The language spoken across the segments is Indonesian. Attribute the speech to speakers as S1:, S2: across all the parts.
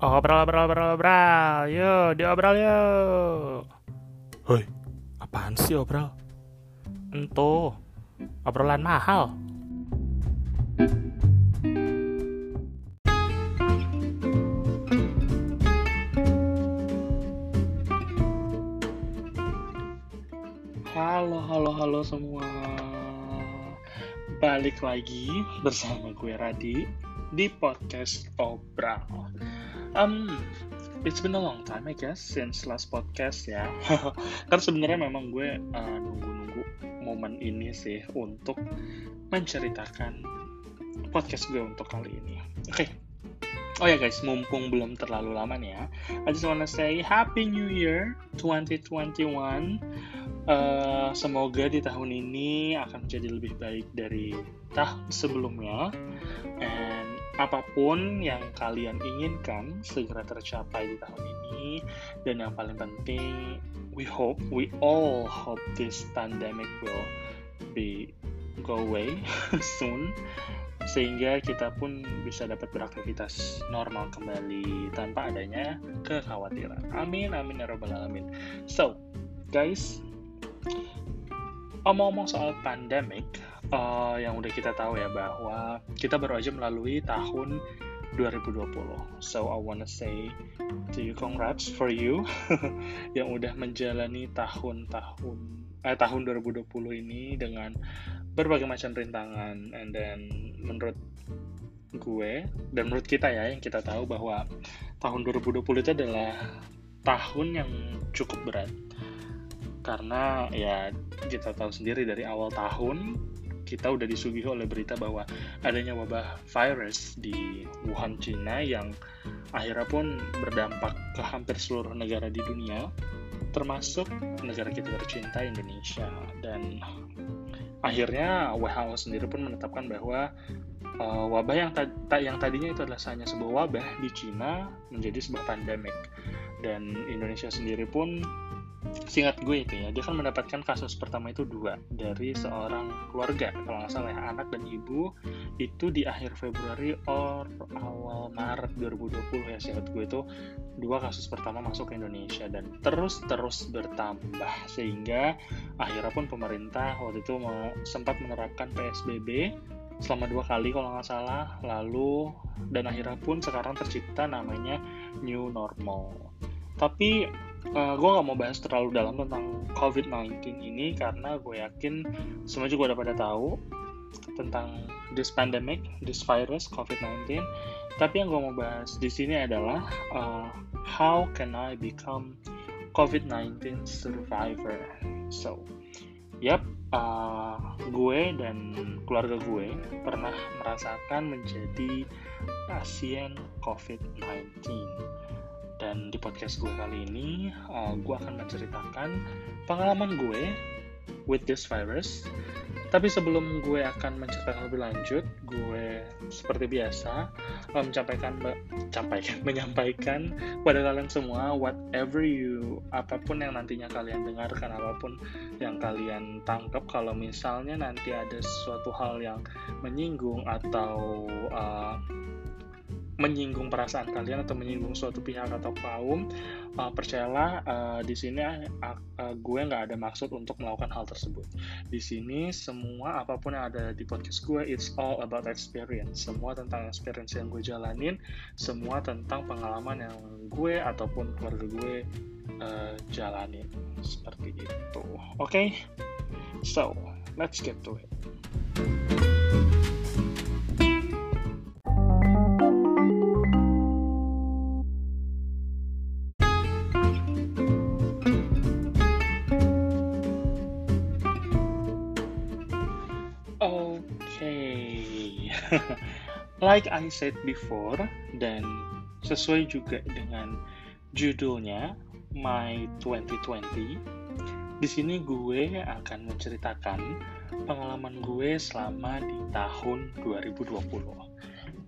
S1: Obrol, obrol, obrol, obrol. Yuk, diobrol yuk.
S2: Hoi, apaan sih obrol?
S1: Entuh, obrolan mahal.
S2: Halo, halo, halo semua. Balik lagi bersama gue Radi di podcast Obral. Um, it's been a long time I guess since last podcast ya. Karena sebenarnya memang gue uh, nunggu-nunggu momen ini sih untuk menceritakan podcast gue untuk kali ini. Oke. Okay. Oh ya guys, mumpung belum terlalu lama nih ya, I just wanna say Happy New Year 2021. Uh, semoga di tahun ini akan menjadi lebih baik dari tahun sebelumnya. And apa pun yang kalian inginkan segera tercapai di tahun ini. Dan yang paling penting, we hope, we all hope this pandemic will be go away soon sehingga kita pun bisa dapat beraktivitas normal kembali tanpa adanya kekhawatiran. Amin, amin ya robbal alamin. So, guys, omong-omong soal pandemic, uh, yang udah kita tahu ya bahwa kita baru aja melalui tahun 2020. So I wanna say to you congrats for you yang udah menjalani tahun-tahun eh, tahun 2020 ini dengan berbagai macam rintangan and then menurut gue dan menurut kita ya yang kita tahu bahwa tahun 2020 itu adalah tahun yang cukup berat karena ya kita tahu sendiri dari awal tahun kita udah disuguhi oleh berita bahwa adanya wabah virus di Wuhan, Cina yang akhirnya pun berdampak ke hampir seluruh negara di dunia, termasuk negara kita tercinta Indonesia. Dan akhirnya WHO sendiri pun menetapkan bahwa uh, wabah yang, ta yang tadinya itu adalah hanya sebuah wabah di Cina menjadi sebuah pandemik dan Indonesia sendiri pun singkat gue itu ya dia kan mendapatkan kasus pertama itu dua dari seorang keluarga kalau nggak salah ya anak dan ibu itu di akhir Februari or awal Maret 2020 ya singkat gue itu dua kasus pertama masuk ke Indonesia dan terus terus bertambah sehingga akhirnya pun pemerintah waktu itu sempat menerapkan PSBB selama dua kali kalau nggak salah lalu dan akhirnya pun sekarang tercipta namanya new normal. Tapi uh, gue gak mau bahas terlalu dalam tentang COVID-19 ini karena gue yakin semua juga udah pada tahu tentang this pandemic, this virus COVID-19. Tapi yang gue mau bahas di sini adalah uh, how can I become COVID-19 survivor. So, yap, uh, gue dan keluarga gue pernah merasakan menjadi pasien COVID-19 dan di podcast gue kali ini, uh, gue akan menceritakan pengalaman gue with this virus. Tapi sebelum gue akan menceritakan lebih lanjut, gue seperti biasa uh, menyampaikan, menyampaikan, menyampaikan pada kalian semua whatever you, apa pun yang nantinya kalian dengarkan, apa pun yang kalian tangkap, kalau misalnya nanti ada sesuatu hal yang menyinggung atau uh, menyinggung perasaan kalian atau menyinggung suatu pihak atau kaum, uh, percayalah uh, di sini uh, uh, gue nggak ada maksud untuk melakukan hal tersebut. Di sini semua apa pun yang ada di podcast gue, it's all about experience. Semua tentang experience yang gue jalanin, semua tentang pengalaman yang gue ataupun keluarga gue uh, jalanin seperti itu. Oke, okay? so let's get to it. Like I said before dan sesuai juga dengan judulnya My 2020 di sini gue akan menceritakan pengalaman gue selama di tahun 2020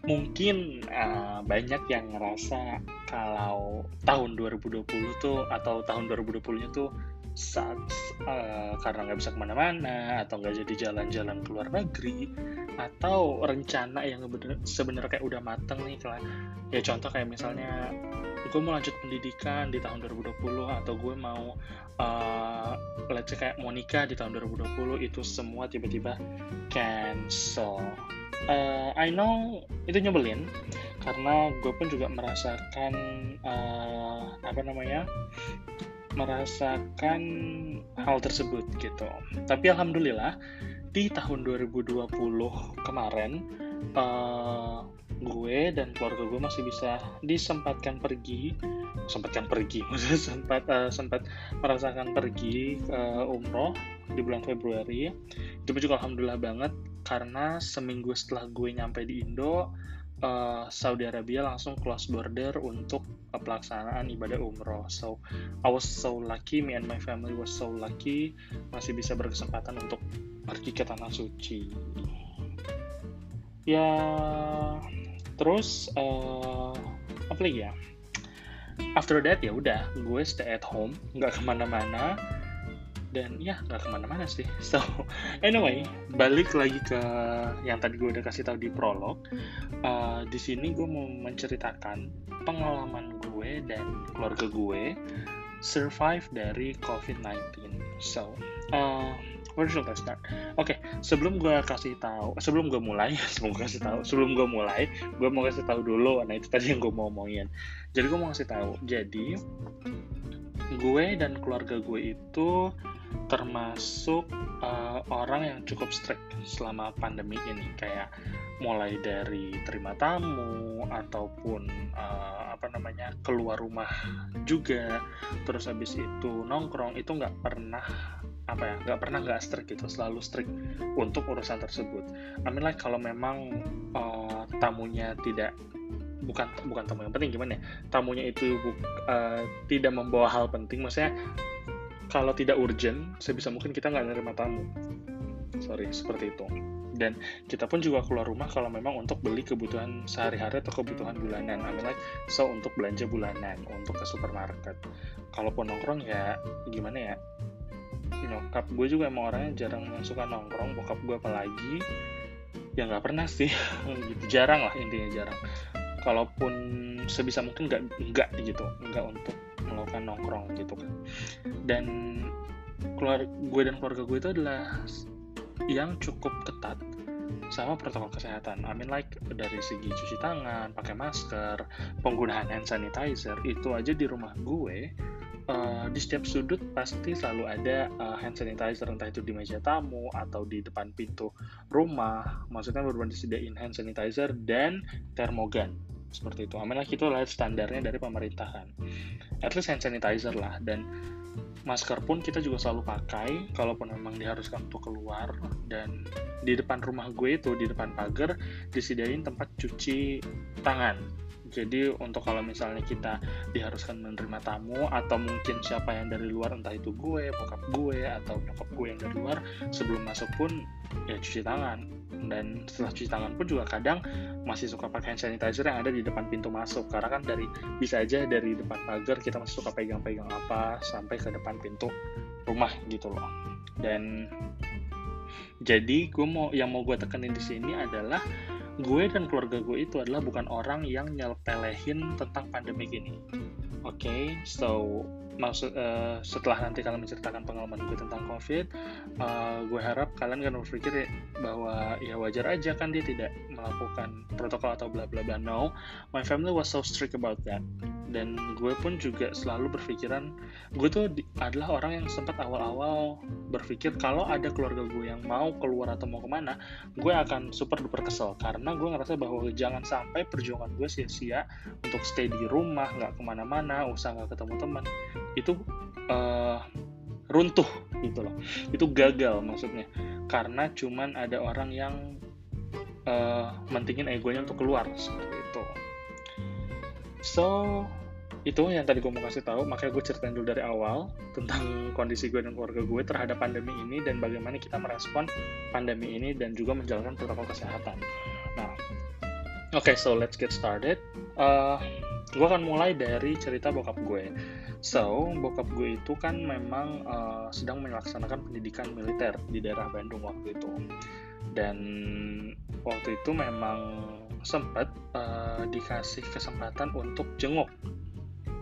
S2: mungkin uh, banyak yang ngerasa kalau tahun 2020 tuh atau tahun 2020 nya tuh saat uh, karena nggak bisa ke mana-mana atau nggak jadi jalan-jalan ke luar negeri atau rencana yang sebenarnya kayak udah mateng nih kayak ya contoh kayak misalnya gue mau lanjut pendidikan di tahun 2020 atau gue mau uh, let's say kayak mau nikah di tahun 2020 itu semua tiba-tiba cancel. Uh, I know itu nyebelin karena gue pun juga merasakan uh, apa namanya merasakan hal tersebut gitu. Tapi alhamdulillah di tahun 2020 kemarin uh, gue dan keluarga gue masih bisa disempatkan pergi, sempatkan pergi, sempat uh, sempat merasakan pergi ke umroh di bulan Februari. Itu juga alhamdulillah banget karena seminggu setelah gue nyampe di Indo uh, Saudi Arabia langsung close border untuk uh, pelaksanaan ibadah umroh. So I was so lucky, me and my family was so lucky masih bisa berkesempatan untuk pergi ke tanah suci. Ya terus uh, apa lagi ya? After that ya udah, gue stay at home, nggak ke mana-mana dan ya nggak ke mana-mana sih so anyway balik lagi ke yang tadi gue udah kasih tahu di prolog uh, di sini gue mau menceritakan pengalaman gue dan keluarga gue survive dari COVID-19 so uh, where should I start? Oke, okay, sebelum gue kasih tahu, sebelum gue mulai, sebelum gue kasih tahu, sebelum gue mulai, gue mau kasih tahu dulu. Nah itu tadi yang gue mau omongin. Jadi gue mau kasih tahu. Jadi gue dan keluarga gue itu termasuk uh, orang yang cukup strict selama pandemi ini. Kayak mulai dari terima tamu ataupun uh, apa namanya keluar rumah juga. Terus habis itu nongkrong itu nggak pernah apa ya nggak pernah nggak strict gitu selalu strict untuk urusan tersebut. I mean like kalau memang uh, tamunya tidak bukan bukan tamu yang penting gimana ya tamunya itu uh, tidak membawa hal penting maksudnya kalau tidak urgent, sebisa mungkin kita nggak nerima tamu. Sorry, seperti itu. Dan kita pun juga keluar rumah kalau memang untuk beli kebutuhan sehari-hari atau kebutuhan bulanan. I mean like, so untuk belanja bulanan, untuk ke supermarket. Kalaupun nongkrong ya gimana ya, nyokap gue juga emang orangnya jarang yang suka nongkrong, bokap gue apalagi, ya nggak pernah sih, gitu jarang lah intinya jarang. Kalaupun sebisa mungkin nggak nggak gitu, nggak untuk melakukan nongkrong gitu kan dan keluar gue dan keluarga gue itu adalah yang cukup ketat sama protokol kesehatan. I mean like dari segi cuci tangan, pakai masker, penggunaan hand sanitizer itu aja di rumah gue uh, di setiap sudut pasti selalu ada uh, hand sanitizer entah itu di meja tamu atau di depan pintu rumah. Maksudnya benar-benar disediain hand sanitizer dan termogan seperti itu. Amin lah itu adalah standarnya dari pemerintahan. At least hand sanitizer lah dan masker pun kita juga selalu pakai kalaupun memang diharuskan untuk keluar dan di depan rumah gue itu di depan pagar disediain tempat cuci tangan jadi untuk kalau misalnya kita diharuskan menerima tamu atau mungkin siapa yang dari luar entah itu gue, bokap gue atau nyokap gue yang dari luar sebelum masuk pun ya cuci tangan dan setelah cuci tangan pun juga kadang masih suka pakai hand sanitizer yang ada di depan pintu masuk karena kan dari bisa aja dari depan pagar kita masih suka pegang-pegang apa sampai ke depan pintu rumah gitu loh dan jadi gue mau yang mau gue tekenin di sini adalah gue dan keluarga gue itu adalah bukan orang yang nyelpelehin tentang pandemi ini. Oke, okay? so maksud uh, setelah nanti kalian menceritakan pengalaman gue tentang covid uh, gue harap kalian kan berpikir ya, bahwa ya wajar aja kan dia tidak melakukan protokol atau bla bla bla. No my family was so strict about that. Dan gue pun juga selalu berpikiran gue tuh adalah orang yang sempat awal-awal berpikir kalau ada keluarga gue yang mau keluar atau mau ke mana gue akan super duper kesel. Karena gue ngerasa bahwa jangan sampai perjuangan gue sia-sia untuk stay di rumah nggak ke mana-mana usah nggak ketemu teman itu uh, runtuh gitu loh. Itu gagal maksudnya. Karena cuman ada orang yang uh, mentingin egonya untuk keluar seperti itu so itu yang tadi gue mau kasih tahu. Makanya gue ceritain dulu dari awal tentang kondisi gue dan keluarga gue terhadap pandemi ini dan bagaimana kita merespon pandemi ini dan juga menjalankan protokol kesehatan. Nah oke okay, so let's get started. Uh, gue akan mulai dari cerita bokap gue. So, bokap gue itu kan memang uh, sedang melaksanakan pendidikan militer di daerah Bandung waktu itu. Dan waktu itu memang sempat uh, dikasih kesempatan untuk jenguk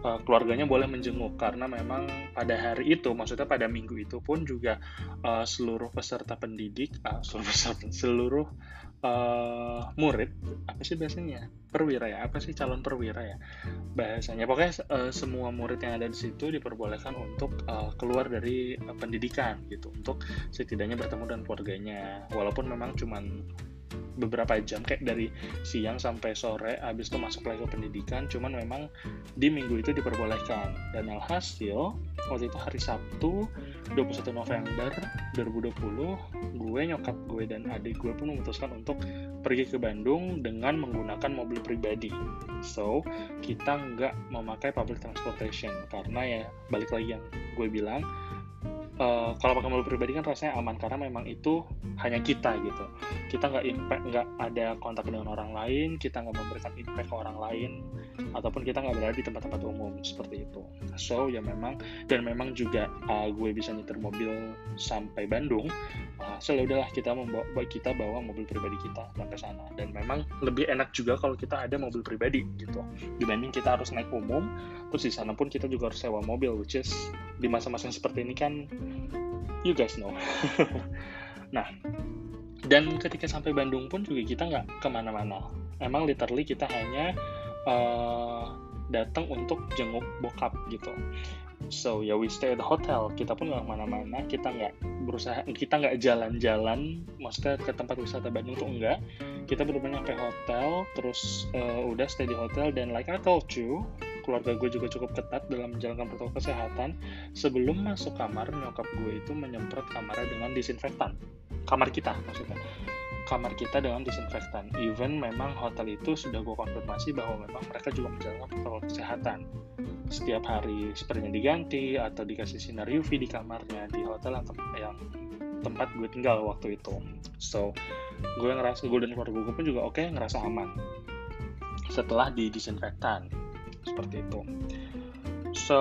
S2: uh, keluarganya boleh menjenguk karena memang pada hari itu maksudnya pada minggu itu pun juga uh, seluruh peserta pendidik uh, seluruh peserta seluruh uh, murid apa sih biasanya? Perwira ya? Apa sih calon perwira ya? Bahasanya. Pokoknya uh, semua murid yang ada di situ diperbolehkan untuk uh, keluar dari uh, pendidikan gitu. Untuk setidaknya bertemu dengan keluarganya. Walaupun memang cuman beberapa jam kayak dari siang sampai sore habis itu masuk lagi ke pendidikan. Cuman memang di minggu itu diperbolehkan. Dan alhasil waktu itu hari Sabtu 21 November 2020 gue nyokap gue dan adik gue pun memutuskan untuk pergi ke Bandung dengan menggunakan mobil pribadi. So kita nggak memakai public transportation karena ya balik lagi yang gue bilang uh, kalau pakai mobil pribadi kan rasanya aman karena memang itu hanya kita gitu. Kita nggak impact nggak ada kontak dengan orang lain kita nggak memberikan impact ke orang lain ataupun kita nggak berada di tempat-tempat umum seperti itu. So ya memang dan memang juga uh, gue bisa nyetir mobil sampai Bandung uh, so ya udahlah kita membawa kita bawa mobil pribadi kita sampai sana. Dan memang lebih enak juga kalau kita ada mobil pribadi gitu. Dibanding kita harus naik umum terus di sana pun kita juga harus sewa mobil which is di masa-masa seperti ini kan you guys know. Nah dan ketika sampai Bandung pun juga kita nggak ke mana-mana. Emang literally kita hanya uh, datang untuk jenguk bokap gitu so ya we stay at the hotel kita pun nggak ke mana-mana kita nggak berusaha kita nggak jalan-jalan maksudnya ke tempat wisata Bandung tuh enggak kita benar-benar hotel terus uh, udah stay di hotel dan like I told you keluarga gue juga cukup ketat dalam menjalankan protokol kesehatan. Sebelum masuk kamar, nyokap gue itu menyemprot kamarnya dengan disinfektan. Kamar kita maksudnya. Kamar kita dengan disinfektan. Even memang hotel itu sudah gue konfirmasi bahwa memang mereka juga menjalankan protokol kesehatan. Setiap hari sepertinya diganti atau dikasih sinar UV di kamarnya di hotel yang, yang tempat gue tinggal waktu itu. So, gue ngerasa gue dan keluarga gue pun juga oke okay, ngerasa aman setelah di disinfektan seperti itu so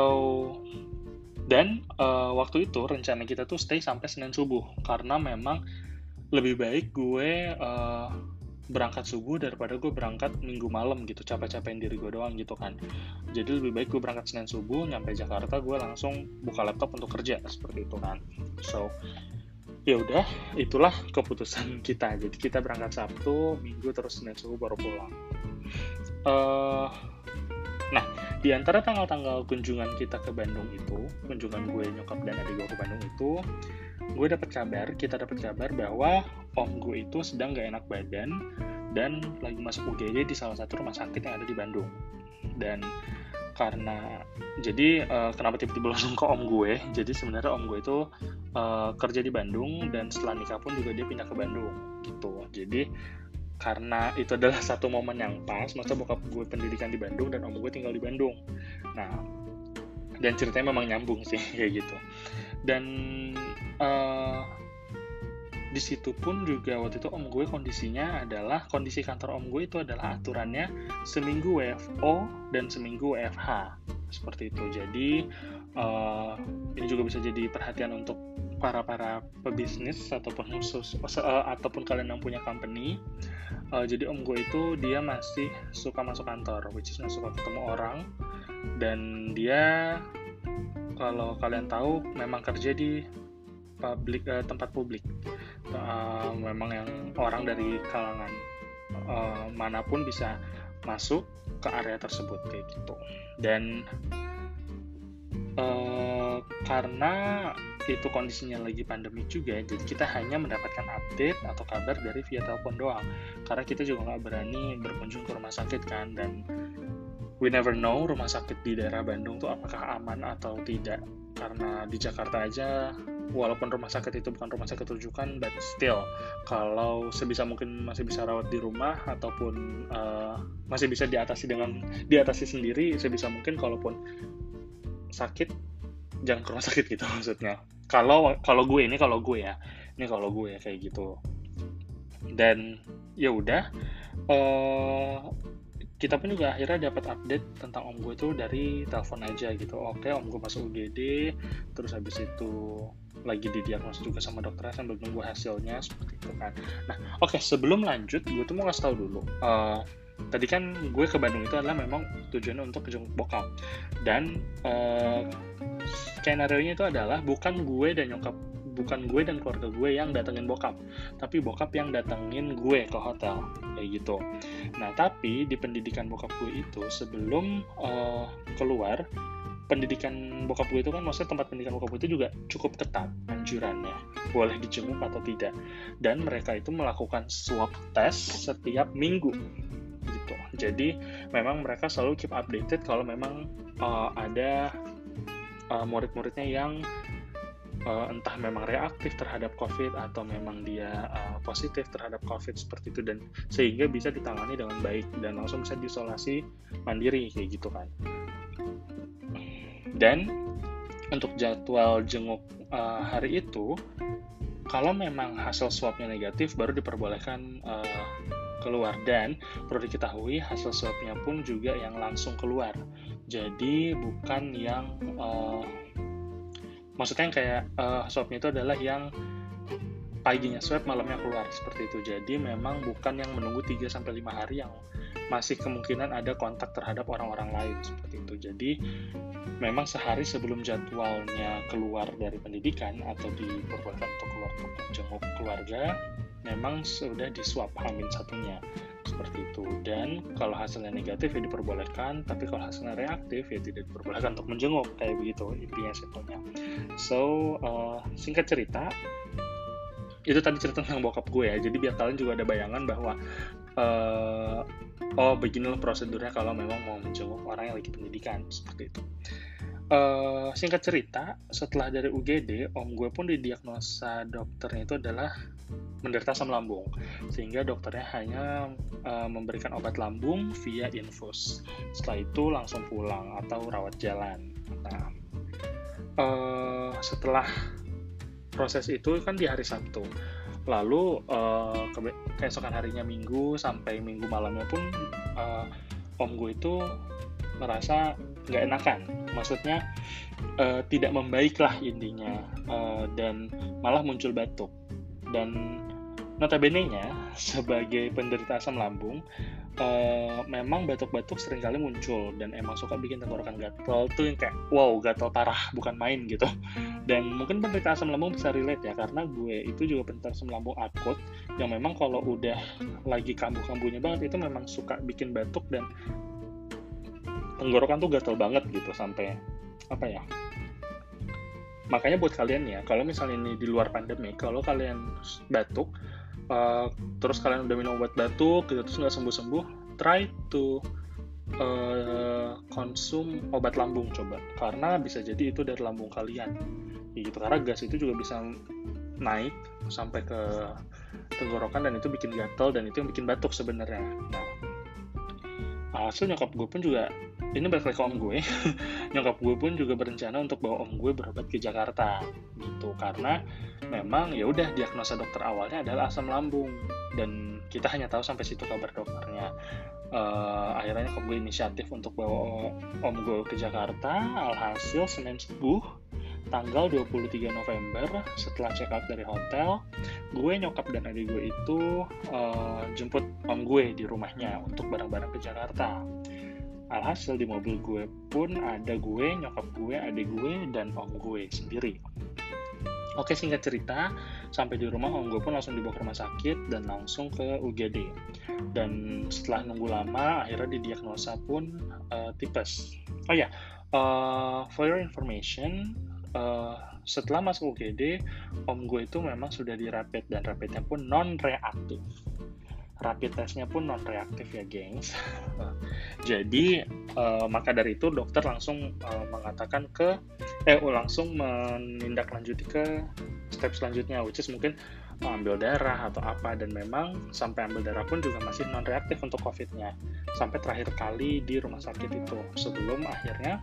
S2: dan uh, waktu itu rencana kita tuh stay sampai Senin subuh karena memang lebih baik gue uh, berangkat subuh daripada gue berangkat minggu malam gitu capek-capekin diri gue doang gitu kan. Jadi lebih baik gue berangkat Senin subuh nyampe Jakarta gue langsung buka laptop untuk kerja seperti itu kan. So ya udah itulah keputusan kita. Jadi kita berangkat Sabtu Minggu terus Senin subuh baru pulang. Uh, Nah, di antara tanggal-tanggal kunjungan kita ke Bandung itu, kunjungan gue nyokap dan adik gue ke Bandung itu, gue dapat kabar, kita dapat kabar bahwa om gue itu sedang gak enak badan dan lagi masuk UGD di salah satu rumah sakit yang ada di Bandung. Dan karena jadi uh, kenapa tiba-tiba langsung ke om gue? Jadi sebenarnya om gue itu uh, kerja di Bandung dan setelah nikah pun juga dia pindah ke Bandung gitu. Jadi karena itu adalah satu momen yang pas masa bokap gue pendidikan di Bandung dan om gue tinggal di Bandung. Nah dan ceritanya memang nyambung sih kayak gitu. Dan uh, di situ pun juga waktu itu om gue kondisinya adalah kondisi kantor om gue itu adalah aturannya seminggu WFO dan seminggu WFH seperti itu. Jadi uh, ini juga bisa jadi perhatian untuk para para pebisnis ataupun khusus uh, ataupun kalian yang punya company uh, jadi om gue itu dia masih suka masuk kantor which is nggak suka ketemu orang dan dia kalau kalian tahu memang kerja di publik uh, tempat publik. Uh, memang yang orang dari kalangan uh, mana pun bisa masuk ke area tersebut kayak gitu. Dan uh, karena itu kondisinya lagi pandemi juga jadi kita hanya mendapatkan update atau kabar dari via telepon doang. Karena kita juga nggak berani berkunjung ke rumah sakit kan dan we never know rumah sakit di daerah Bandung tuh apakah aman atau tidak. Karena di Jakarta aja walaupun rumah sakit itu bukan rumah sakit rujukan but still kalau sebisa mungkin masih bisa rawat di rumah ataupun uh, masih bisa diatasi dengan diatasi sendiri sebisa mungkin kalaupun sakit jangan ke rumah sakit gitu maksudnya. Kalau kalau gue ini kalau gue ya. Ini kalau gue ya kayak gitu. Dan ya udah uh, kita pun juga akhirnya dapat update tentang om gue itu dari telepon aja gitu. Oke om gue masuk UGD terus habis itu lagi didiagnosis juga sama dokternya sambil nunggu hasilnya seperti itu kan. Nah oke okay, sebelum lanjut gue tuh mau ngasih tahu dulu uh, tadi kan gue ke Bandung itu adalah memang tujuannya untuk jenguk bokap. Dan uh, skenario nya itu adalah bukan gue dan nyokap bukan gue dan keluarga gue yang datengin bokap tapi bokap yang datengin gue ke hotel kayak gitu. Nah tapi di pendidikan bokap gue itu sebelum uh, keluar pendidikan bokap gue itu kan maksudnya tempat pendidikan bokap gue itu juga cukup ketat anjurannya boleh dijenguk atau tidak. Dan mereka itu melakukan swab test setiap minggu jadi memang mereka selalu keep updated kalau memang uh, ada uh, murid-muridnya yang uh, entah memang reaktif terhadap COVID atau memang dia uh, positif terhadap COVID seperti itu dan sehingga bisa ditangani dengan baik dan langsung bisa diisolasi mandiri kayak gitu kan. Dan untuk jadwal jenguk uh, hari itu, kalau memang hasil swabnya negatif baru diperbolehkan uh, keluar. Dan perlu diketahui hasil swabnya pun juga yang langsung keluar. Jadi bukan yang uh, maksudnya yang kayak uh, swabnya itu adalah yang paginya swab malamnya keluar seperti itu. Jadi memang bukan yang menunggu 3 sampai 5 hari yang masih kemungkinan ada kontak terhadap orang-orang lain seperti itu. Jadi memang sehari sebelum jadwalnya keluar dari pendidikan atau diperbolehkan untuk keluar untuk jenguk keluarga memang sudah diswab hamin satunya. Seperti itu. Dan kalau hasilnya negatif ya diperbolehkan. Tapi kalau hasilnya reaktif ya tidak diperbolehkan untuk menjenguk. Kayak begitu intinya simpelnya. So uh, singkat cerita itu tadi cerita tentang bokap gue ya. Jadi biar kalian juga ada bayangan bahwa uh, oh beginilah prosedurnya kalau memang mau menjenguk orang yang lagi pendidikan. Seperti itu uh, singkat cerita setelah dari UGD om gue pun didiagnosa dokternya itu adalah menderita asam lambung. Sehingga dokternya hanya uh, memberikan obat lambung via infus. Setelah itu langsung pulang atau rawat jalan. Nah uh, setelah proses itu kan di hari Sabtu. Lalu uh, keesokan harinya Minggu sampai Minggu malamnya pun uh, om gue itu merasa nggak enakan. Maksudnya uh, tidak membaik lah intinya uh, dan malah muncul batuk. Dan notabene-nya sebagai penderita asam lambung uh, memang batuk-batuk sering kali muncul dan emang suka bikin tenggorokan gatel. Tuh yang kayak wow gatel parah bukan main gitu. Dan mungkin penderita asam lambung bisa relate ya karena gue itu juga penderita asam lambung akut yang memang kalau udah lagi kambuh-kambuhnya banget itu memang suka bikin batuk dan tenggorokan tuh gatel banget gitu sampai apa ya? Makanya buat kalian ya kalau misalnya ini di luar pandemi kalau kalian batuk uh, terus kalian udah minum obat batuk gitu terus nggak sembuh sembuh try to uh, konsum obat lambung coba. Karena bisa jadi itu dari lambung kalian. Gitu karena gas itu juga bisa naik sampai ke tenggorokan dan itu bikin gatel dan itu yang bikin batuk sebenarnya. Nah hasil nyokap gue pun juga ini balik ke om gue. Nyokap gue pun juga berencana untuk bawa om gue berobat ke Jakarta gitu. Karena memang ya udah diagnosa dokter awalnya adalah asam lambung. Dan kita hanya tahu sampai situ kabar dokternya. Uh, akhirnya nyokap gue inisiatif untuk bawa om gue ke Jakarta. Alhasil Senin subuh tanggal 23 November setelah check out dari hotel gue nyokap dan adik gue itu uh, jemput om gue di rumahnya untuk bareng-bareng ke Jakarta alhasil di mobil gue pun ada gue nyokap gue adik gue dan om gue sendiri Oke singkat cerita, sampai di rumah om gue pun langsung dibawa ke rumah sakit dan langsung ke UGD. Dan setelah nunggu lama, akhirnya didiagnosa pun uh, tipes. Oh ya, yeah. uh, for your information, uh, setelah masuk UGD, om gue itu memang sudah di rapid dan rapidnya pun non reaktif rapid testnya pun non reaktif ya gengs. Jadi uh, maka dari itu dokter langsung uh, mengatakan ke eh langsung menindaklanjuti ke step selanjutnya which is mungkin ambil darah atau apa dan memang sampai ambil darah pun juga masih non reaktif untuk covidnya sampai terakhir kali di rumah sakit itu sebelum akhirnya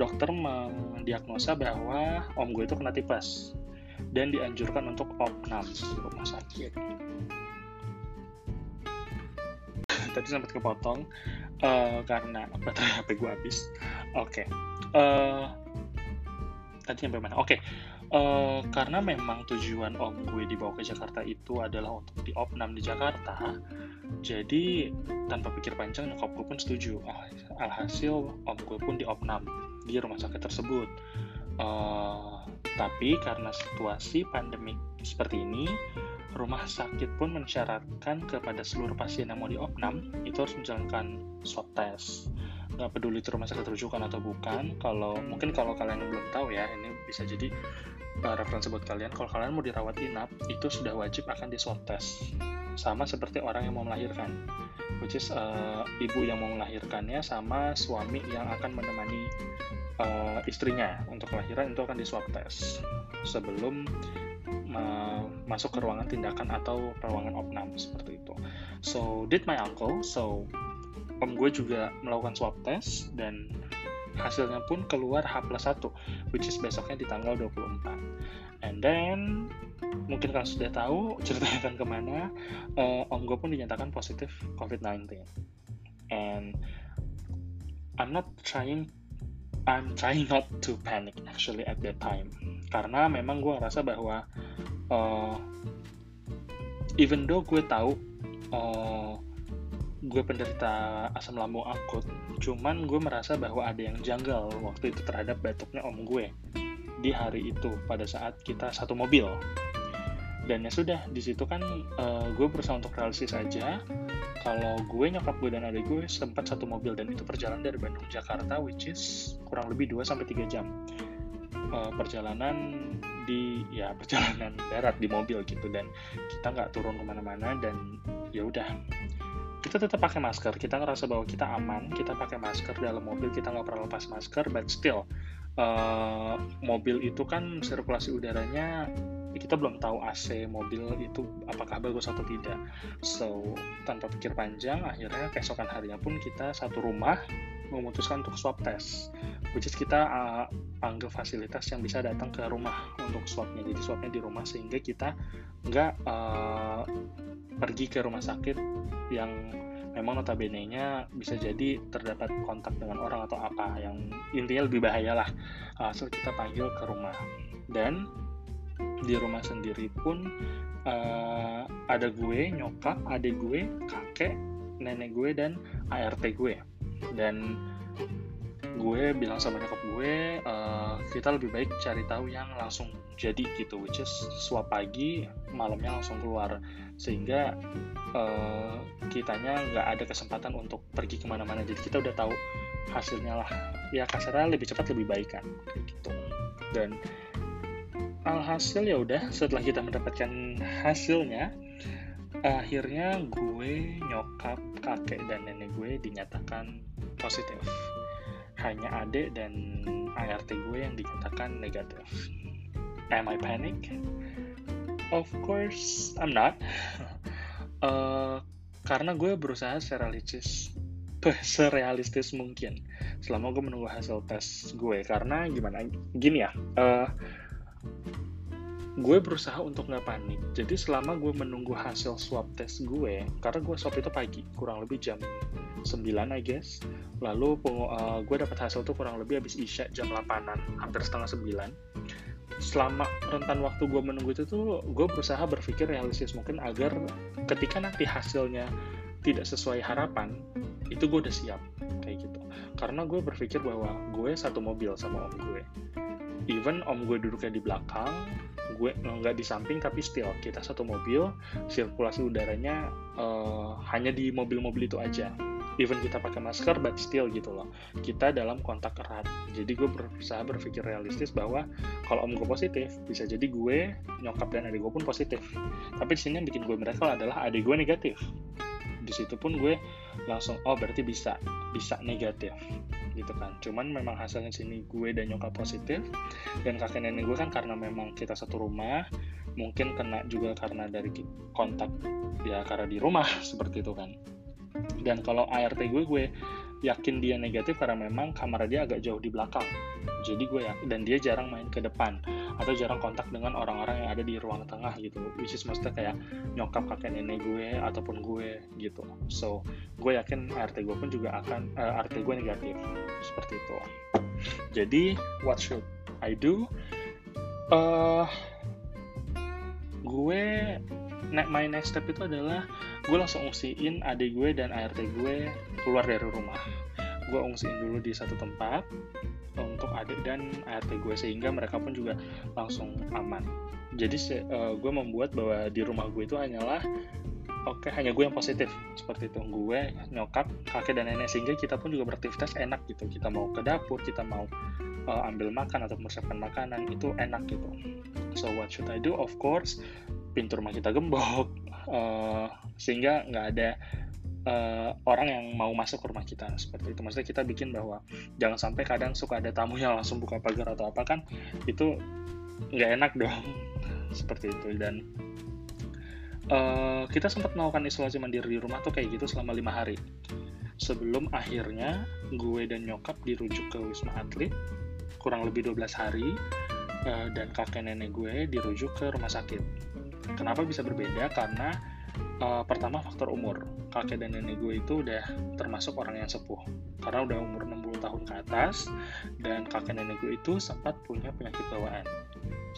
S2: dokter mendiagnosa bahwa om gue itu kena tipes dan dianjurkan untuk opnam di rumah sakit tadi sempat kepotong uh, karena baterai HP gue habis. Oke, okay. uh, tadi sampai mana? Oke, okay. Uh, karena memang tujuan om gue dibawa ke Jakarta itu adalah untuk di opnam di Jakarta. Jadi tanpa pikir panjang nyokap gue pun setuju. Alhasil om gue pun di opnam di rumah sakit tersebut. Uh, tapi karena situasi pandemik seperti ini, rumah sakit pun mensyaratkan kepada seluruh pasien yang mau diopnam itu harus menjalankan swab test. Nggak peduli itu rumah sakit rujukan atau bukan, kalau mungkin kalau kalian belum tahu ya, ini bisa jadi uh, referensi buat kalian. Kalau kalian mau dirawat inap, itu sudah wajib akan di swab test. Sama seperti orang yang mau melahirkan, which is uh, ibu yang mau melahirkannya sama suami yang akan menemani uh, istrinya untuk kelahiran itu akan di swab test sebelum masuk ke ruangan tindakan atau ruangan opnam seperti itu. So did my uncle, so om gue juga melakukan swab test dan hasilnya pun keluar H plus 1 which is besoknya di tanggal 24 and then mungkin kalian sudah tahu ceritanya akan ke mana uh, om gue pun dinyatakan positif COVID-19 and I'm not trying I'm trying not to panic actually at that time. Karena memang gue ngerasa bahwa uh, even though gue tahu uh, gue penderita asam lambung akut cuman gue merasa bahwa ada yang janggal waktu itu terhadap batuknya om gue di hari itu pada saat kita satu mobil. Dan ya sudah di situ kan uh, gue berusaha untuk realistis aja. Kalau gue nyokap gue dan adik gue sempat satu mobil dan itu perjalanan dari Bandung Jakarta which is kurang lebih 2 sampai 3 jam. Uh, perjalanan di ya perjalanan darat di mobil gitu. Dan kita nggak turun ke mana-mana dan ya udah kita tetap pakai masker kita ngerasa bahwa kita aman kita pakai masker dalam mobil kita nggak pernah lepas masker but still uh, mobil itu kan sirkulasi udaranya kita belum tahu AC mobil itu apakah bagus atau tidak. So, tanpa pikir panjang, akhirnya keesokan harinya pun kita satu rumah memutuskan untuk swab test. Which is kita uh, anggap fasilitas yang bisa datang ke rumah untuk swabnya. Jadi swabnya di rumah sehingga kita nggak uh, pergi ke rumah sakit yang memang notabene-nya bisa jadi terdapat kontak dengan orang atau apa yang intinya lebih bahaya lah. Uh, so kita panggil ke rumah. Dan di rumah sendiri pun uh, ada gue, nyokap, adik gue, kakek, nenek gue, dan ART gue. Dan gue bilang sama nyokap gue, uh, kita lebih baik cari tahu yang langsung jadi gitu, which is swab pagi, malamnya langsung keluar. Sehingga uh, kitanya nggak ada kesempatan untuk pergi ke mana-mana. Jadi kita udah tahu hasilnya lah. Ya kasarnya lebih cepat lebih baik kan, gitu. Dan alhasil ya udah setelah kita mendapatkan hasilnya akhirnya gue nyokap kakek dan nenek gue dinyatakan positif. Hanya adik dan ART gue yang dinyatakan negatif. Am I panic? Of course I'm not. Uh, karena gue berusaha serealistis. Serealistis mungkin. Selama gue menunggu hasil tes gue. Karena gimana? Gini ya uh, gue berusaha untuk nggak panik. Jadi selama gue menunggu hasil swab test gue, karena gue swab itu pagi, kurang lebih jam 9 I guess. Lalu uh, gue dapat hasil tuh kurang lebih habis isya jam 8an, hampir setengah 9. Selama rentan waktu gue menunggu itu tuh, gue berusaha berpikir realistis mungkin agar ketika nanti hasilnya tidak sesuai harapan, itu gue udah siap kayak gitu. Karena gue berpikir bahwa gue satu mobil sama om gue even om gue duduknya di belakang gue nggak di samping tapi still kita satu mobil sirkulasi udaranya uh, hanya di mobil-mobil itu aja. Even kita pakai masker but still gitu loh. Kita dalam kontak erat. Jadi gue berusaha berpikir realistis bahwa kalau om gue positif bisa jadi gue nyokap dan adik gue pun positif. Tapi di sini yang bikin gue miracle adalah adik gue negatif. Di situ pun gue langsung oh berarti bisa bisa negatif gitu kan. Cuman memang hasilnya sini gue dan nyokap positif. Dan kakek nenek gue kan karena memang kita satu rumah mungkin kena juga karena dari kontak ya karena di rumah seperti itu kan. Dan kalau ART gue gue yakin dia negatif karena memang kamar dia agak jauh di belakang. Jadi gue ya dan dia jarang main ke depan atau jarang kontak dengan orang-orang yang ada di ruang tengah gitu. Which is maksudnya kayak nyokap kakek nenek gue ataupun gue gitu. So gue yakin ART gue pun juga akan uh, eh, ART gue negatif. Seperti itu. Jadi what should I do? Uh, gue my next step itu adalah gue langsung ungsiin adik gue dan ART gue keluar dari rumah. Gue ungsiin dulu di satu tempat untuk adik dan ART gue sehingga mereka pun juga langsung aman. Jadi uh, gue membuat bahwa di rumah gue itu hanyalah oke okay, hanya gue yang positif seperti itu. Gue nyokap kakek dan nenek sehingga kita pun juga beraktivitas enak gitu. Kita mau ke dapur kita mau uh, ambil makan atau mempersiapkan makanan itu enak gitu. So what should I do? Of course pintu rumah kita gembok uh, sehingga nggak ada uh, orang yang mau masuk ke rumah kita. Seperti itu. Maksudnya kita bikin bahwa jangan sampai kadang suka ada tamu yang langsung buka pagar atau apa kan itu nggak enak dong. Seperti itu. Dan uh, kita sempat melakukan isolasi mandiri di rumah tuh kayak gitu selama lima hari. Sebelum akhirnya gue dan nyokap dirujuk ke wisma atlet kurang lebih 12 hari dan kakek nenek gue dirujuk ke rumah sakit Kenapa bisa berbeda? Karena uh, pertama faktor umur. Kakek dan nenek gue itu udah termasuk orang yang sepuh. Karena udah umur 60 tahun ke atas dan kakek nenek gue itu sempat punya penyakit bawaan.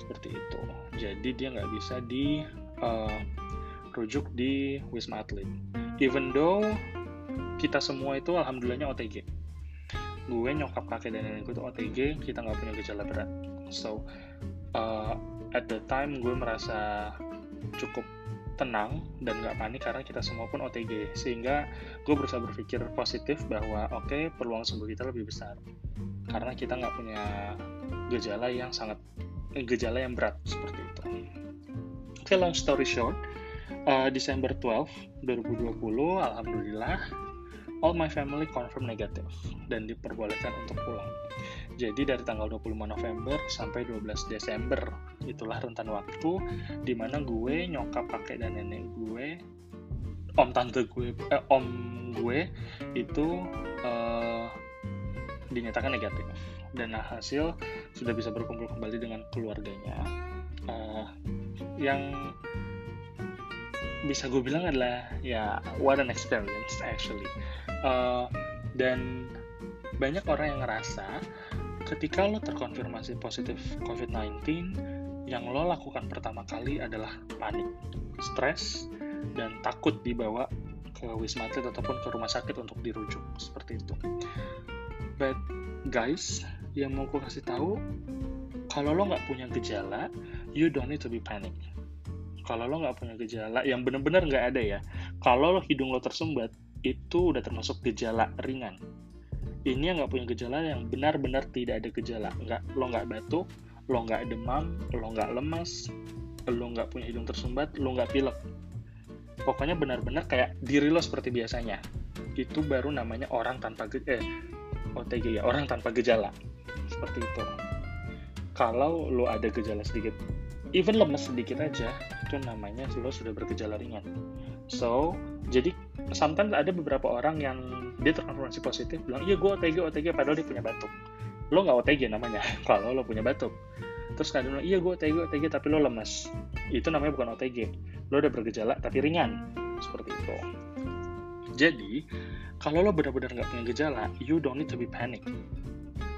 S2: Seperti itu. Jadi dia nggak bisa di uh, rujuk di Wisma Atlet. Even though kita semua itu alhamdulillahnya OTG. Gue nyokap kakek dan nenek gue itu OTG, kita nggak punya gejala berat. So, uh, at the time gue merasa cukup tenang dan nggak panik karena kita semua pun OTG sehingga gue berusaha berpikir positif bahwa oke okay, peluang sembuh kita lebih besar karena kita nggak punya gejala yang sangat eh, gejala yang berat seperti itu. Oke okay, long story short, uh, Desember 12 2020 alhamdulillah all my family confirm negatif dan diperbolehkan untuk pulang. Jadi dari tanggal 25 November sampai 12 Desember. Itulah rentan waktu di mana gue, nyokap, kakek dan nenek gue, om tante gue, eh, om gue itu uh, dinyatakan negatif. Dan hasil sudah bisa berkumpul kembali dengan keluarganya. Uh, yang bisa gue bilang adalah ya what an experience actually. Uh, dan banyak orang yang ngerasa ketika lo terkonfirmasi positif COVID-19 yang lo lakukan pertama kali adalah panik, stres, dan takut dibawa ke wisma atlet ataupun ke rumah sakit untuk dirujuk seperti itu. But guys, yang mau gue kasih tahu, kalau lo nggak punya gejala, you don't need to be panic. Kalau lo nggak punya gejala, yang benar-benar nggak ada ya. Kalau lo hidung lo tersumbat, itu udah termasuk gejala ringan. Ini yang nggak punya gejala yang benar-benar tidak ada gejala. Nggak, lo nggak batuk, lo nggak demam, lo nggak lemas, lo nggak punya hidung tersumbat, lo nggak pilek. Pokoknya benar-benar kayak diri lo seperti biasanya. Itu baru namanya orang tanpa gejala. Eh, OTG ya, orang tanpa gejala. Seperti itu. Kalau lo ada gejala sedikit, even lemes sedikit aja, itu namanya lo sudah bergejala ringan. So, jadi sometimes ada beberapa orang yang dia terkonfirmasi positif bilang iya gue OTG OTG padahal dia punya batuk. Lo nggak OTG namanya kalau lo punya batuk. Terus kadang bilang iya gue OTG OTG tapi lo lemas itu namanya bukan OTG lo udah bergejala tapi ringan. Seperti itu. Jadi kalau lo benar-benar nggak punya gejala you don't need to be panic.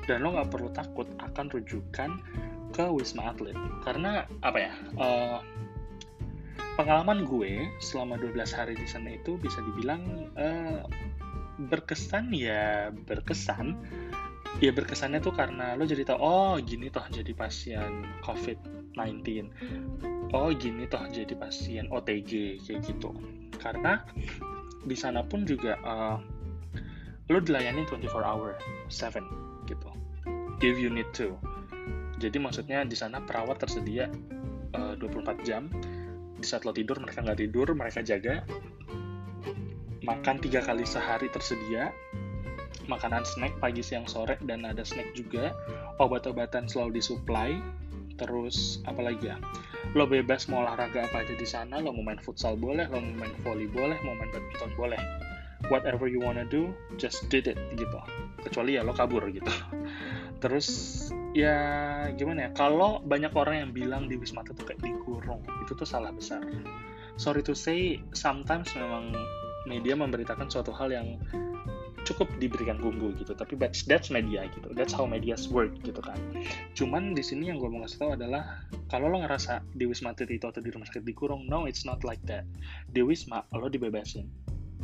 S2: Dan lo nggak perlu takut akan rujukan ke wisma atlet. Karena apa ya uh, pengalaman gue selama 12 hari di sana itu bisa dibilang uh, berkesan ya berkesan. Ya berkesannya tuh karena lo jadi tau oh gini toh jadi pasien COVID-19 oh gini toh jadi pasien OTG kayak gitu. Karena di sana pun juga uh, lo dilayani 24 hour 7 gitu. If you need to jadi maksudnya di sana perawat tersedia uh, 24 jam di saat lo tidur mereka nggak tidur mereka jaga. Makan tiga kali sehari tersedia. Makanan snack pagi siang sore dan ada snack juga. Obat-obatan selalu disuplai. Terus apalagi ya? Lo bebas mau olahraga apa aja di sana. Lo mau main futsal boleh lo mau main volley boleh mau main badminton boleh. Whatever you wanna do just did it gitu. Kecuali ya lo kabur gitu terus ya gimana ya kalau banyak orang yang bilang di wisma tuh kayak dikurung itu tuh salah besar. Sorry to say sometimes memang media memberitakan suatu hal yang cukup diberikan bumbu gitu tapi that's, that's media gitu that's how medias work gitu kan. Cuman di sini yang gue mau kasih tahu adalah kalau lo ngerasa di wisma itu atau di rumah sakit dikurung no it's not like that. Di wisma lo dibebasin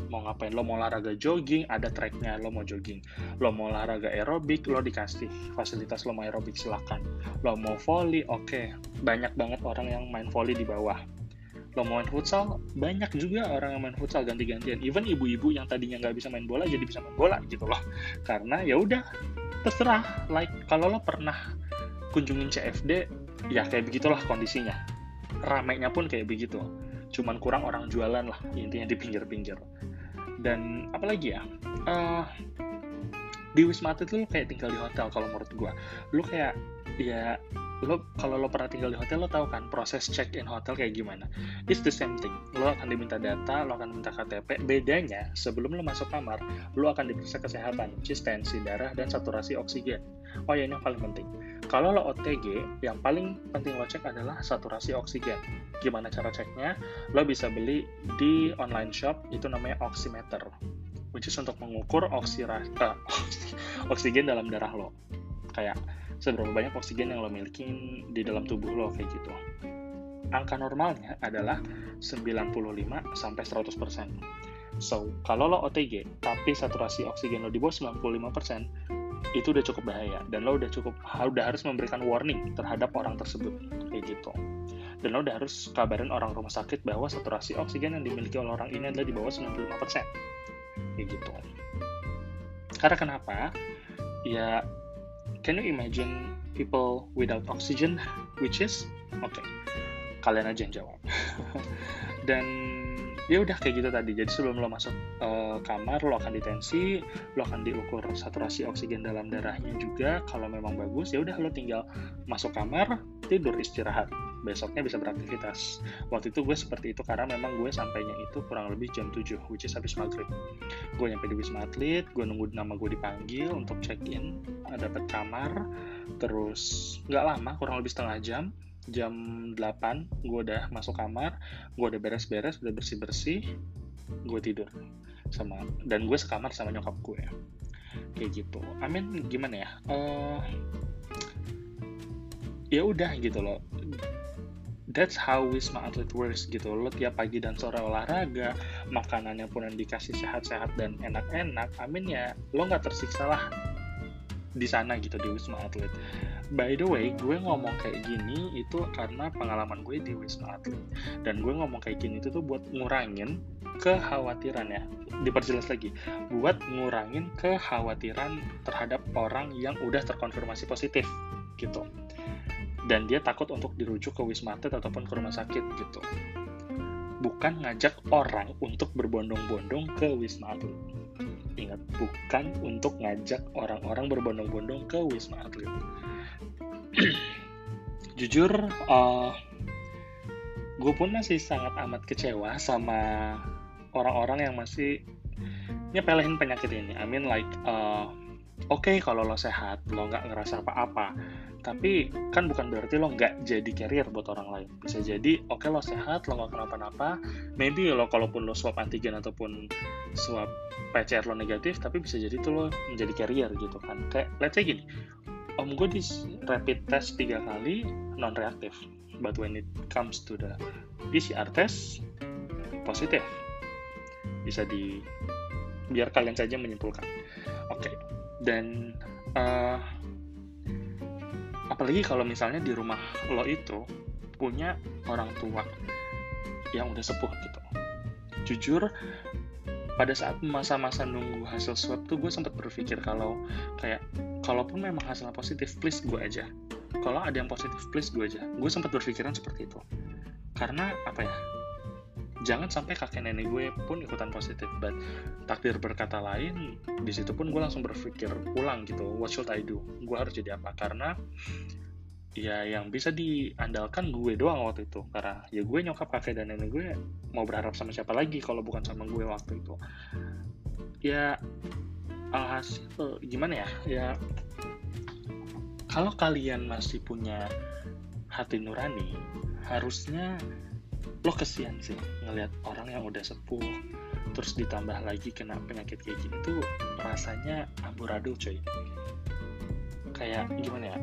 S2: mau ngapain? Lo mau olahraga jogging ada tracknya. Lo mau jogging. Lo mau olahraga aerobik lo dikasih fasilitas lo mau aerobik silakan. Lo mau volley oke. Okay. banyak banget orang yang main volley di bawah. Lo mau main futsal banyak juga orang yang main futsal ganti-gantian. Even ibu-ibu yang tadinya nggak bisa main bola jadi bisa main bola gitu loh. Karena ya udah terserah. Like kalau lo pernah kunjungin CFD ya kayak begitulah kondisinya. Ramainya pun kayak begitu. Cuman kurang orang jualan lah intinya di pinggir-pinggir dan apalagi ya uh, di Wisma Atlet lu kayak tinggal di hotel kalau menurut gua. Lu kayak ya lo kalau lo pernah tinggal di hotel lo tahu kan proses check in hotel kayak gimana. It's the same thing. Lo akan diminta data lo akan minta KTP bedanya sebelum lo masuk kamar lo akan diperiksa kesehatan which tensi darah dan saturasi oksigen. Oh ya ini yang paling penting kalau lo OTG yang paling penting lo cek adalah saturasi oksigen gimana cara ceknya lo bisa beli di online shop itu namanya oximeter which is untuk mengukur oksira, uh, oksigen dalam darah lo kayak seberapa banyak oksigen yang lo miliki di dalam tubuh lo kayak gitu. Angka normalnya adalah 95 sampai 100%. So, kalau lo OTG tapi saturasi oksigen lo di bawah 95%, itu udah cukup bahaya dan lo udah cukup udah harus memberikan warning terhadap orang tersebut kayak gitu. Dan lo udah harus kabarin orang rumah sakit bahwa saturasi oksigen yang dimiliki oleh orang ini adalah di bawah 95%. Kayak gitu. Karena kenapa? Ya Can you imagine people without oxygen? Which is, oke, okay, kalian aja yang jawab. Dan ya udah kayak gitu tadi. Jadi sebelum lo masuk uh, kamar, lo akan ditensi, lo akan diukur saturasi oksigen dalam darahnya juga. Kalau memang bagus, ya udah lo tinggal masuk kamar, tidur istirahat besoknya bisa beraktivitas. Waktu itu gue seperti itu karena memang gue sampainya itu kurang lebih jam 7, which is habis maghrib. Gue nyampe di Wisma Atlet, gue nunggu nama gue dipanggil untuk check-in, dapat kamar, terus nggak lama, kurang lebih setengah jam, jam 8 gue udah masuk kamar, gue udah beres-beres, udah bersih-bersih, gue tidur sama dan gue sekamar sama nyokap gue kayak gitu. Amin gimana ya? Uh, ya udah gitu loh. That's how Wisma Atlet works gitu lo tiap pagi dan sore olahraga makanannya pun yang dikasih sehat-sehat dan enak-enak. Amin ya. Lo nggak tersiksa lah di sana gitu di Wisma Atlet. By the way gue ngomong kayak gini itu karena pengalaman gue di Wisma Atlet. Dan gue ngomong kayak gini itu tuh buat ngurangin kekhawatiran ya. Diperjelas lagi. Buat ngurangin kekhawatiran terhadap orang yang udah terkonfirmasi positif gitu. Dan dia takut untuk dirujuk ke wisma atlet ataupun ke rumah sakit gitu. Bukan ngajak orang untuk berbondong-bondong ke wisma atlet ingat bukan untuk ngajak orang-orang berbondong-bondong ke wisma atlet. Jujur uh, gue pun masih sangat amat kecewa sama orang-orang yang masih nyepelehin penyakit ini. I mean like uh, oke okay, kalau lo sehat lo nggak ngerasa apa-apa. Tapi kan bukan berarti lo nggak jadi carrier buat orang lain. Bisa jadi oke okay, lo sehat lo nggak kenapa-napa. Maybe lo kalaupun lo swab antigen ataupun swab PCR lo negatif tapi bisa jadi tuh lo menjadi carrier gitu kan. Kayak let's say gini om gue di rapid test tiga kali non reaktif but when it comes to the PCR test positif. Bisa di biar kalian saja menyimpulkan. Oke okay. Dan uh, apalagi kalau misalnya di rumah lo itu punya orang tua yang udah sepuh gitu. Jujur pada saat masa-masa nunggu hasil swab tuh gue sempat berpikir kalau kayak kalaupun memang hasilnya positif please gue aja. Kalau ada yang positif please gue aja. Gue sempat berpikiran seperti itu. Karena apa ya jangan sampai kakek nenek gue pun ikutan positif but takdir berkata lain di situ pun gue langsung berpikir ulang gitu what should I do? Gue harus jadi apa? Karena ya yang bisa diandalkan gue doang waktu itu. Karena ya gue nyokap kakek dan nenek gue mau berharap sama siapa lagi kalau bukan sama gue waktu itu. Ya alhasil gimana ya? Ya kalau kalian masih punya hati nurani harusnya lo kesian sih ngelihat orang yang udah sepuh terus ditambah lagi kena penyakit kayak gini tuh rasanya amburadul coy. Kayak gimana ya?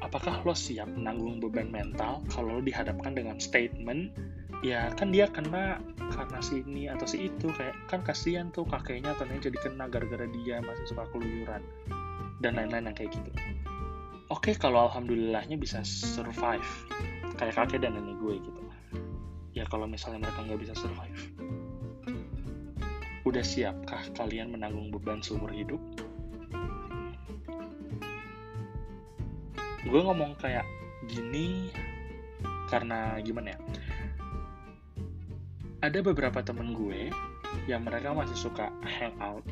S2: Apakah lo siap menanggung beban mental kalau lo dihadapkan dengan statement ya kan dia kena karena si ini atau si itu kayak kan kasihan tuh kakeknya atau jadi kena gara-gara dia masih suka keluyuran dan lain-lain yang kayak gitu. Oke kalau alhamdulillahnya bisa survive kayak kakek dan nenek gue gitu. Ya kalau misalnya mereka nggak bisa survive udah siapkah kalian menanggung beban seumur hidup? Gue ngomong kayak gini karena gimana ya? Ada beberapa temen gue yang mereka masih suka hangout.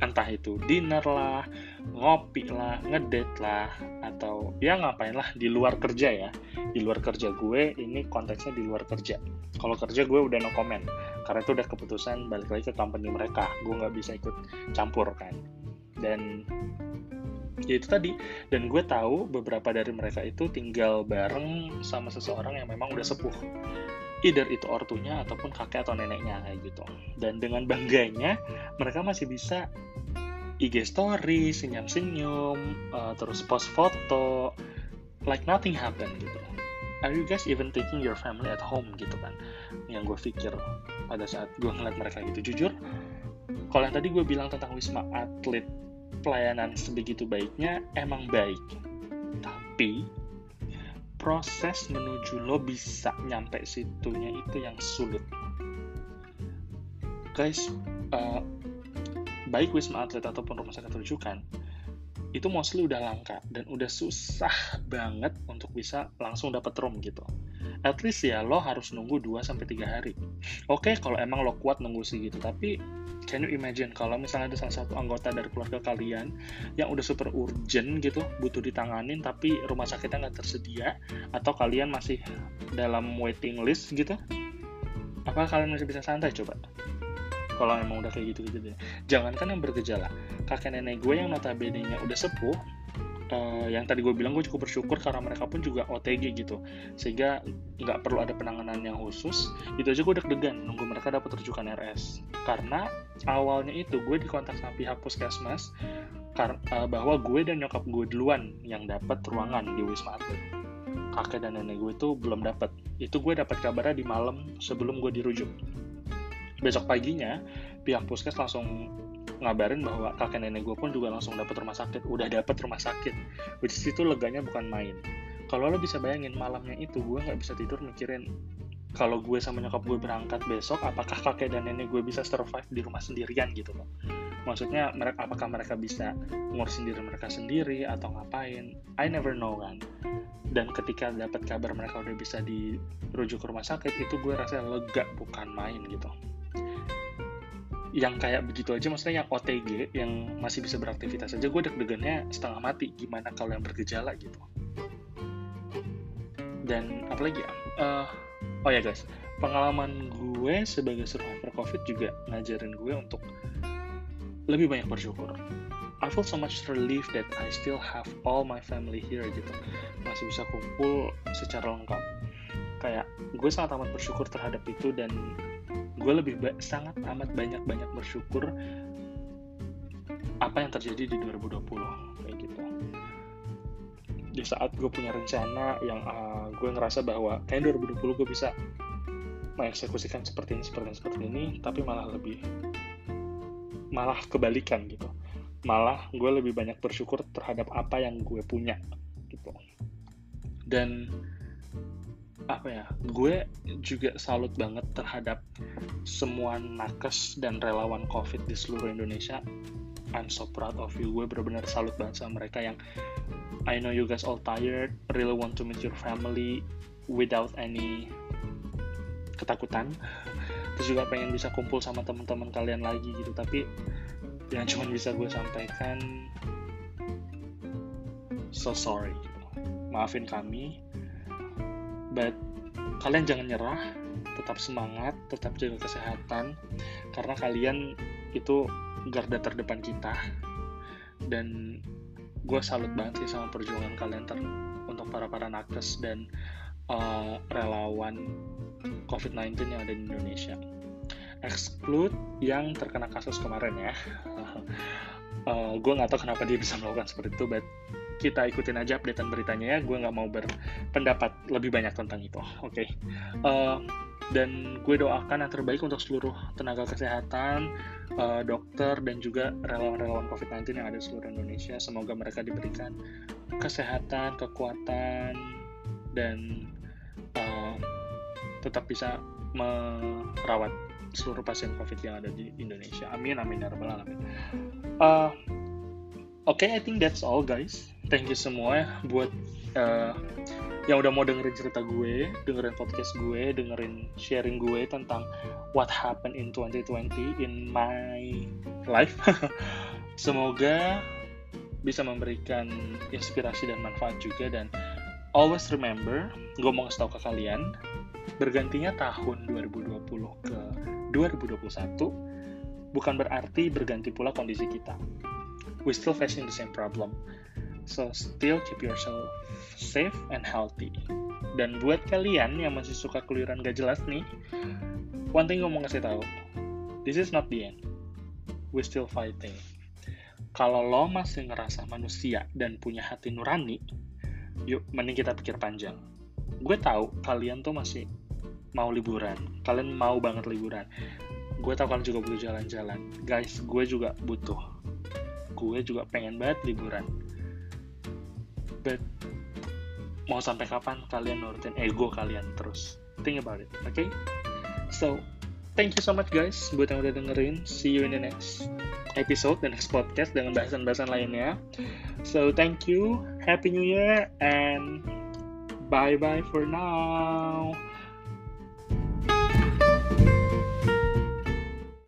S2: Entah itu dinner lah, ngopi lah, ngedate lah, atau ya ngapain lah di luar kerja ya. Di luar kerja gue, ini konteksnya di luar kerja. Kalau kerja gue udah no comment, karena itu udah keputusan balik lagi ke company mereka. Gue nggak bisa ikut campur kan. Dan ya itu tadi dan gue tahu beberapa dari mereka itu tinggal bareng sama seseorang yang memang udah sepuh either itu ortunya ataupun kakek atau neneknya kayak gitu dan dengan bangganya mereka masih bisa IG story senyum-senyum uh, terus post foto like nothing happened gitu. Are you guys even taking your family at home gitu kan? Yang gue pikir pada saat gue ngeliat mereka gitu. Jujur kalau yang tadi gue bilang tentang wisma atlet pelayanan sebegitu baiknya emang baik. Tapi proses menuju lo bisa nyampe situnya itu yang sulit. Guys uh, baik wisma atlet ataupun rumah sakit rujukan itu mostly udah langka dan udah susah banget untuk bisa langsung dapat room gitu. At least ya lo harus nunggu 2 sampai 3 hari. Oke, okay, kalau emang lo kuat nunggu segitu, tapi can you imagine kalau misalnya ada salah satu anggota dari keluarga kalian yang udah super urgent gitu, butuh ditanganin tapi rumah sakitnya nggak tersedia atau kalian masih dalam waiting list gitu. Apa kalian masih bisa santai coba? Kalau emang udah kayak gitu gitu deh jangankan yang bergejala. Kakek nenek gue yang notabene-nya udah sepuh uh, yang tadi gue bilang gue cukup bersyukur karena mereka pun juga OTG gitu. Sehingga nggak perlu ada penanganan yang khusus itu aja gue deg-degan nunggu mereka dapat rujukan RS karena awalnya itu gue dikontak sama pihak puskesmas kar uh, bahwa gue dan nyokap gue duluan yang dapat ruangan di Wisma Atlet. Kakek dan nenek gue itu belum dapat itu gue dapat kabarnya di malam sebelum gue dirujuk besok paginya pihak puskes langsung ngabarin bahwa kakek nenek gue pun juga langsung dapat rumah sakit udah dapat rumah sakit. Which is itu leganya bukan main. Kalau lo bisa bayangin malamnya itu gue nggak bisa tidur mikirin kalau gue sama nyokap gue berangkat besok apakah kakek dan nenek gue bisa survive di rumah sendirian gitu loh. Maksudnya mereka apakah mereka bisa ngurusin diri mereka sendiri atau ngapain? I never know kan? Dan ketika dapat kabar mereka udah bisa dirujuk ke rumah sakit itu gue rasa lega bukan main gitu yang kayak begitu aja maksudnya yang OTG yang masih bisa beraktivitas aja gue deg-degannya setengah mati gimana kalau yang bergejala gitu. Dan apalagi ya uh, oh ya guys pengalaman gue sebagai survivor covid juga ngajarin gue untuk lebih banyak bersyukur. I feel so much relief that I still have all my family here gitu. Masih bisa kumpul secara lengkap. Kayak gue sangat amat bersyukur terhadap itu dan gue lebih ba sangat amat banyak banyak bersyukur apa yang terjadi di 2020 kayak gitu. Di saat gue punya rencana yang uh, gue ngerasa bahwa kayak 2020 gue bisa mengeksekusikan seperti ini seperti ini seperti ini tapi malah lebih malah kebalikan gitu. Malah gue lebih banyak bersyukur terhadap apa yang gue punya gitu. Dan apa ya gue juga salut banget terhadap semua nakes dan relawan covid di seluruh Indonesia. I'm so proud of you. Gue benar-benar salut banget sama mereka yang I know you guys all tired really want to meet your family without any ketakutan. Terus juga pengen bisa kumpul sama teman-teman kalian lagi gitu. Tapi yang cuma bisa gue sampaikan so sorry. Maafin kami but kalian jangan nyerah tetap semangat tetap jaga kesehatan karena kalian itu garda terdepan kita dan gue salut banget sih sama perjuangan kalian ter untuk para para nakes dan uh, relawan COVID-19 yang ada di Indonesia. Exclude yang terkena kasus kemarin ya. uh, gue nggak tahu kenapa dia bisa melakukan seperti itu, but kita ikutin aja updatean beritanya ya. Gue nggak mau berpendapat lebih banyak tentang itu. Oke. Okay. Uh, dan gue doakan yang terbaik untuk seluruh tenaga kesehatan, uh, dokter, dan juga relawan-relawan COVID-19 yang ada di seluruh Indonesia. Semoga mereka diberikan kesehatan, kekuatan, dan uh, tetap bisa merawat seluruh pasien COVID yang ada di Indonesia. Amin, amin, ya rabbal alamin. Uh, Oke, okay, I think that's all guys. Thank you semua buat uh, yang udah mau dengerin cerita gue, dengerin podcast gue, dengerin sharing gue tentang what happened in 2020 in my life. Semoga bisa memberikan inspirasi dan manfaat juga dan always remember, gue mau kasih tau ke kalian, bergantinya tahun 2020 ke 2021 bukan berarti berganti pula kondisi kita. We still facing the same problem So still keep yourself safe and healthy. Dan buat kalian yang masih suka keliruan gak jelas nih, one thing gue mau ngasih tahu, this is not the end. We still fighting. Kalau lo masih ngerasa manusia dan punya hati nurani, yuk mending kita pikir panjang. Gue tahu kalian tuh masih mau liburan, kalian mau banget liburan. Gue tahu kalian juga butuh jalan-jalan. Guys, gue juga butuh. Gue juga pengen banget liburan but mau sampai kapan kalian nurutin ego kalian terus? Think about it oke okay? so thank you so much guys buat yang udah dengerin. See you in the next episode dan next podcast dengan bahasan-bahasan lainnya. So thank you happy new year and bye bye for now